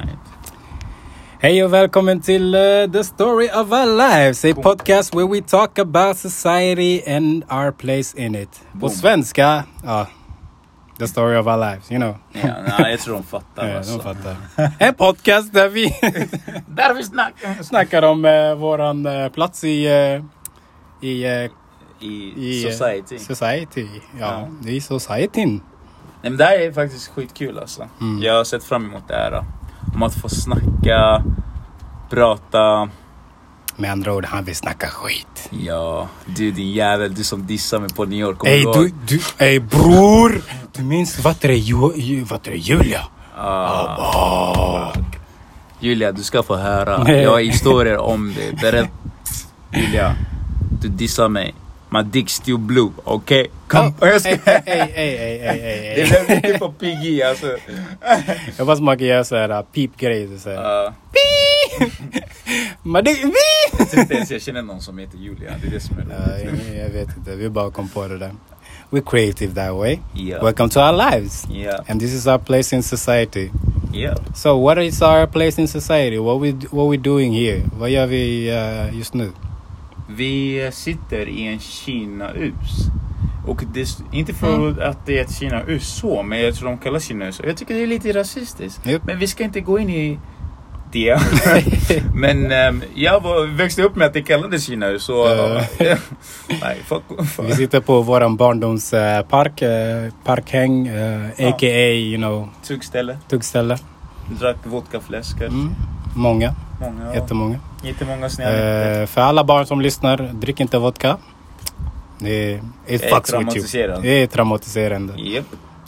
fint. Hej och välkommen till uh, The Story of Our Lives, a podcast where we talk about society and our place in it. På svenska, ja, The Story of Our Lives, you know. Ja, nej, jag tror de fattar. Ja, alltså. de fattar. En podcast där vi Där vi snackar! snackar om uh, våran uh, plats i, uh, i, uh, I, i society. society. Ja, Ja. i societyn. Nej, men det här är faktiskt skitkul alltså. Mm. Jag har sett fram emot det här. då. Om att få snacka, prata. Med andra ord, han vill snacka skit. Ja, du din jävel, du som dissade mig på New York. Ey du, du, ey bror! Du minns vad är det, Ju- Ju- vad är det, Julia? Ah, Fuck. Julia, du ska få höra. Jag har historier om det. Berätta. Julia, du dissar mig. My dick still blue, okej? Kom. Oh, Jag ska... ey, ey, ey, ey, ey, ey, Det blev lite på PG alltså. Jag hoppas man kan göra såhär peep-grejer. Så här. Uh, Men det, vi! jag tror inte ens jag känner någon som heter Julia. Det är det som är roligt. jag, jag vet inte, vi bara kom på det där. We're creative that way. Ja. Welcome to our lives. Ja. And this is our place in society. Ja. So what is our place in society? What we what we doing here? Vad gör vi uh, just nu? Vi sitter i en Kina-us. Och det är inte för Mm. att det är ett Kina-us så, men jag tror de kallar Kina-us. Jag tycker det är lite rasistiskt. Japp. Men vi ska inte gå in i det. men ehm, jag var, växte upp med att det kallades Kina-us. Så, Ja. nej, fuck, fuck. Vi sitter på våran barndoms uh, park, uh, parkhäng, uh, Ja. a.k.a. you know, Tuggställe. tuggställe. Drack vodkafläskor. Mm. Många, Många. Ja. jättemånga. Jättemånga snälla. Eh, för alla barn som lyssnar, drick inte vodka. Det är, Jag är traumatiserad. Det är traumatiserande. Japp.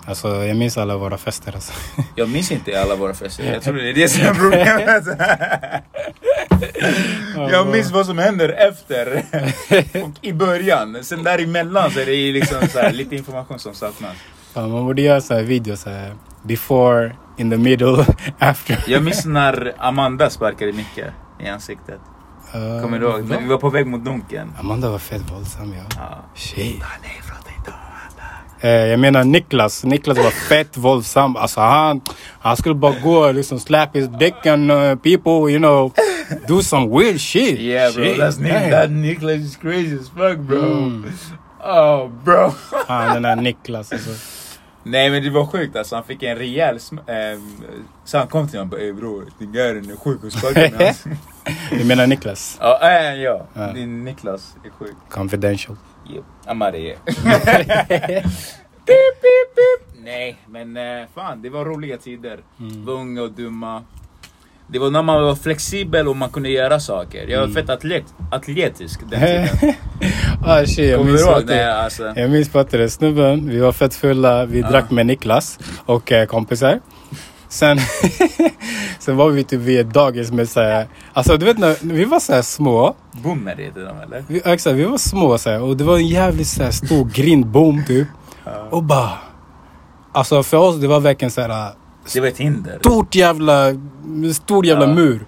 Alltså, jag minns alla våra fester. Alltså. Jag minns inte alla våra fester. Jag tror det är det som är problemet. Jag minns vad som händer efter och i början. Sen däremellan så är det liksom så här, lite information som saknas. Fan, man borde göra så här videos så här. Before, in the middle, after. Jag minns när Amanda sparkade Micke i ansiktet. Uh, Kommer du ihåg? När vi var på väg mot Donken. Amanda var fett våldsam ja. Ja. Shit. Nej, prata inte om Amanda. Eh, jag menar Niklas. Niklas var fett våldsam. Alltså han, han skulle bara gå och liksom slap his dick and uh, people, you know, do some weird shit. Yeah bro, Shit, that's Nick, that Niklas is crazy as fuck bro. Mm. Oh bro. Fan den där Niklas alltså. Nej men det var sjukt alltså, han fick en rejäl ehm, Så han kom till mig och bara ey bror, din gären är sjuk ansiktet." Du menar Niklas? Ja, äh, ja. Ja. din Niklas är sjuk. Confidential. Yep. Amare. pip, pip, pip. Nej men eh, fan det var roliga tider. Mm. Var unga och dumma. Det var när man var flexibel och man kunde göra saker. Jag var Mm. fett atlet, atletisk den tiden. ah, shit, jag minns ihåg? Nej, alltså. Jag minns är, snubben, vi var fett fulla, vi Ja. drack med Niklas och eh, kompisar. Sen, sen var vi typ vid ett dagis med såhär, alltså du vet när vi var såhär små. Boomer heter de eller? Vi, exakt, vi var små såhär och det var en jävligt såhär stor grindbom typ. Och bara, alltså för oss det var verkligen såhär Det var ett hinder. stort jävla, stor jävla Ja. mur.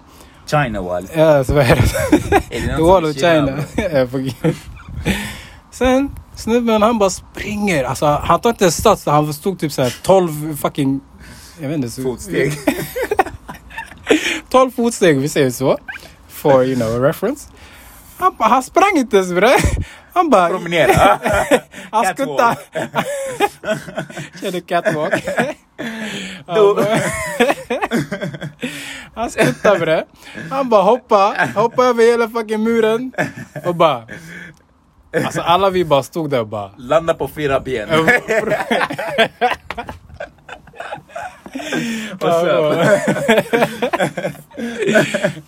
China wall. Ja, så vad är det? Är det Wall of China. Sen, snubben han bara springer. Alltså han tar inte sats, han stod typ såhär 12 fucking... Jag vet inte. Så, Fotsteg. 12 fotsteg, vi säger så. For you know, reference. Han, bara, han sprang inte ens bre. Han bara... Promenera. Han skuttade. Körde catwalk. Han skuttade bre. Han bara hoppa, hoppa över hela fucking muren. Och bara... Alltså alla vi bara stod där och bara... Landa på fyra ben. What's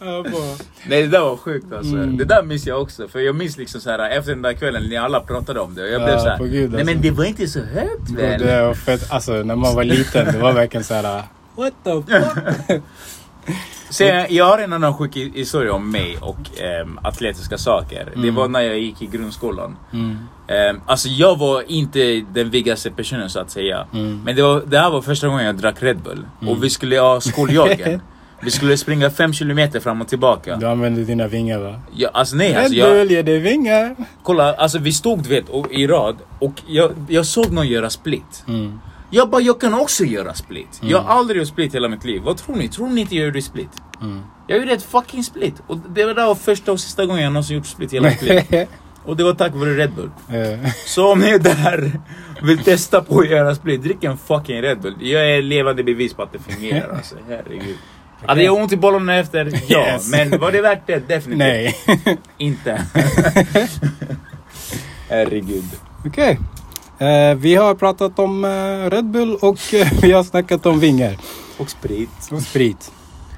up? Nej det där var sjukt alltså. Mm. Det där minns jag också. För jag minns liksom så här efter den där kvällen när alla pratade om det. Och jag Ja, blev så här, på gud, Nej alltså. men det var inte så högt väl? det var fett. Alltså när man var liten, det var verkligen såhär... What the fuck? Sen, jag har en annan sjuk historia om mig och ehm, atletiska saker. Det Mm. var när jag gick i grundskolan. Mm. Um, alltså jag var inte den viggaste personen så att säga. Mm. Men det, var, det här var första gången jag drack Red Bull. Mm. Och vi skulle ha skoljagen. vi skulle springa fem kilometer fram och tillbaka. Du använde dina vingar va? Ja, alltså nej Red alltså jag, Bull ger dig vingar. Kolla, alltså vi stod du vet och, i rad och jag, jag såg någon göra split. Mm. Jag bara, jag kan också göra split. Jag har aldrig gjort split hela mitt liv. Vad tror ni? Tror ni inte jag gjorde split? Mm. Jag gjorde ett fucking split. Och det var där första och sista gången jag någonsin gjort split i hela mitt liv. Och det var tack vare Red Bull. Så om ni är där vill testa på att göra split, drick en fucking Red Bull. Jag är levande bevis på att det fungerar alltså. Herregud. Hade jag ont i bollarna efter? Ja. Yes. Men var det värt det? Definitivt Nej. inte. Herregud. Okej. Eh, vi har pratat om eh, Red Bull och eh, vi har snackat om vingar. Och sprit. Och sprit.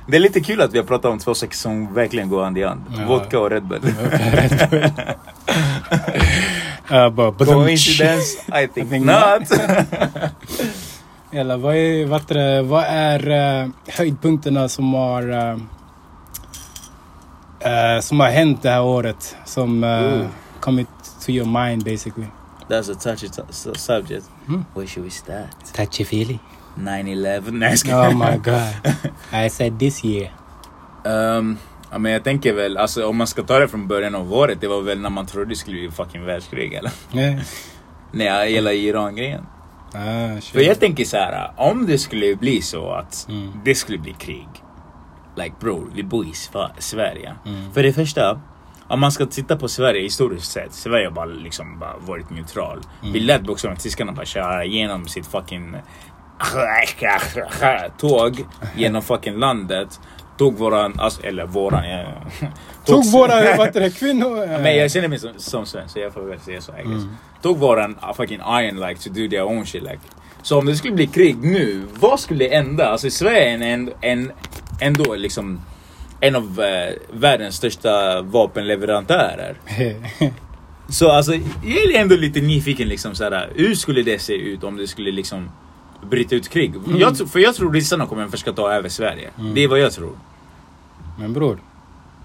Det är lite kul att vi har pratat om två saker som verkligen går hand i hand. Ja. Vodka och Red Bull. Red Bull. Uh, Coincidence? I think, I think not. Eller vad är, vad är, det- vad är eh, höjdpunkterna som har eh, som har hänt det här året? Som uh, kommit to your mind basically. That's a touchy t- su- subject. Mm. Where should we start? Touchy feely. 9-11? Nej jag skojar. Oh my god. I said this year. Ehm, ja, men jag tänker väl, alltså om man ska ta det från början av året, det var väl när man trodde det skulle bli fucking världskrig eller? Yeah. Nej, hela Iran-grejen. Ah, För jag tänker så här, om det skulle bli så att Mm. det skulle bli krig. Like bro, vi bor i Sverige. Mm. För det första, om man ska titta på Sverige historiskt sett, Sverige har bara liksom bara varit neutral. Mm. Vi lät bokstavligen tyskarna bara köra igenom sitt fucking tåg genom fucking landet. Tog våran, alltså, eller våran, ja. Tog våra vad det, kvinnor... eh, Men jag känner mig som, som svensk så jag får väl säga så. Mm. Tog våran uh, fucking iron like to do their own shit like. Så om det skulle bli krig nu, vad skulle hända? Alltså Sverige är en, en, ändå liksom en av eh, världens största vapenleverantörer. Så alltså, jag är ändå lite nyfiken liksom såhär, hur skulle det se ut om det skulle liksom bryta ut krig? Jag, tro- för jag tror ryssarna kommer försöka ta över Sverige. Mm. Det är vad jag tror. Men bror.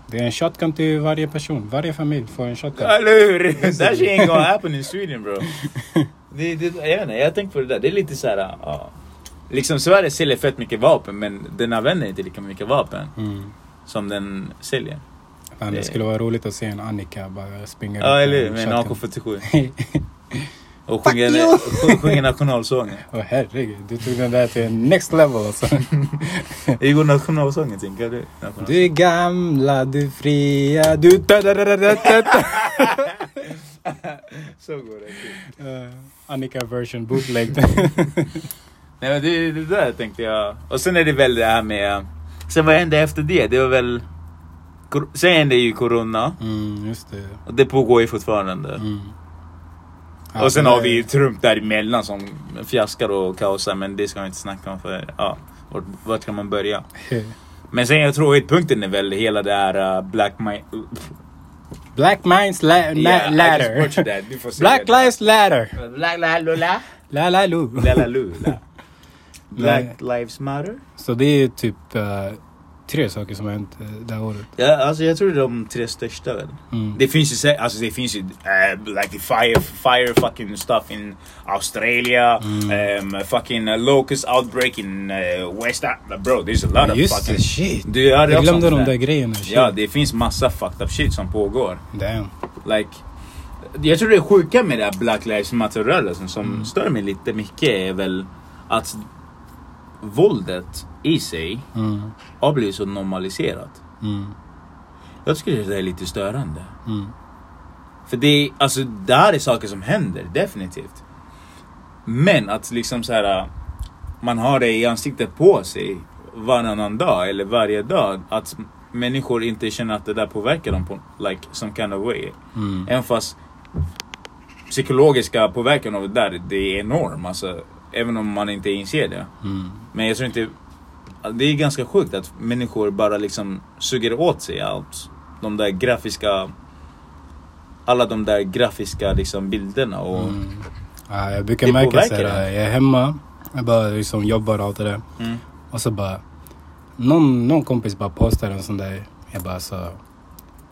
Det är en shotgun till varje person. Varje familj får en shotgun. Eller hur? That shit ain't gonna happen in Sweden bro. Det, det, jag vet inte, jag har tänkt på det där. Det är lite såhär, ja. Liksom Sverige säljer fett mycket vapen men den använder inte lika mycket vapen Mm. Som den säljer. Fan, det skulle vara roligt att se en Annika bara springa Ja eller hur? med en shotgun. AK47. Och sjunger, sj- sjunger nationalsången. Åh herregud, du tog den där till next level alltså. Det går nationalsången tänker? National- Du är gamla, du fria, du... Så går det. Uh, Annika version bootleg. Nej men det, det där tänkte jag. Och sen är det väl det här med... Sen vad hände efter det? Det var väl... Sen hände ju corona. mm, just det. Och det pågår ju fortfarande. Mm. Ja, och sen det- har vi Trump däremellan som fiaskar och kaosar. Men det ska vi inte snacka om för... Ja, vart, vart kan man börja? Men sen jag tror höjdpunkten är väl hela det här uh, Black Mi- Black Minds la- la- Yeah, Ladder. Black. Lives Ladder. Black la lula. La la lu. La la lu la. Black lives matter. Så det är typ eh, tre saker som har hänt uh, det här året. Ja, alltså jag tror det är de tre största väl. Mm. Det finns ju, alltså det finns ju uh, like the fire, fire fucking stuff in Australia, Mm. um, fucking uh, locust outbreak in uh, West Africa. Bro, there's a lot of Just fucking... det, shit. Du, Jag också glömde de där. grejerna. Shit. Ja, det finns massa fucked up shit som pågår. Damn. Like, jag tror det är sjuka med det här Black Lives Matter-rörelsen som Mm. stör mig lite mycket är väl att våldet i sig Mm. har blivit så normaliserat. Mm. Jag tycker det är lite störande. Mm. För det, alltså, det här är saker som händer, definitivt. Men att liksom så här man har det i ansiktet på sig varannan dag eller varje dag. Att människor inte känner att det där påverkar dem på like some kind of way. Mm. Även fast psykologiska påverkan av det där, det är enorm. Alltså, även om man inte inser det. Mm. Men jag tror inte... Det är ganska sjukt att människor bara liksom suger åt sig allt. De där grafiska... Alla de där grafiska liksom bilderna och... Mm. Ja, jag brukar Det märka såhär, jag är hemma, jag bara liksom jobbar och allt det där. Mm. Och så bara, någon, någon kompis bara postar en sån där. Jag bara så,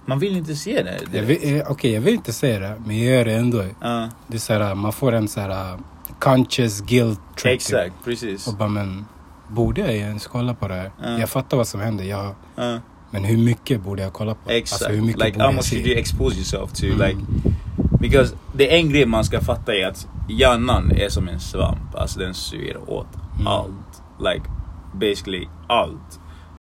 Man vill inte se det. eh, okej jag vill inte säga det, men jag gör det ändå. Ja, Det är såhär, man får en såhär conscious guilt trip. typ. exakt, precis. Och bara, men borde jag ens kolla på det här? Ja. Jag fattar vad som händer, jag, Ja, men hur mycket borde jag kolla på? exakt. Alltså, hur mycket like borde how jag much se? should you expose yourself to? Mm. Like, because det är en grej man ska fatta är att hjärnan är som en svamp. Alltså den suger åt Mm. allt. Like basically allt.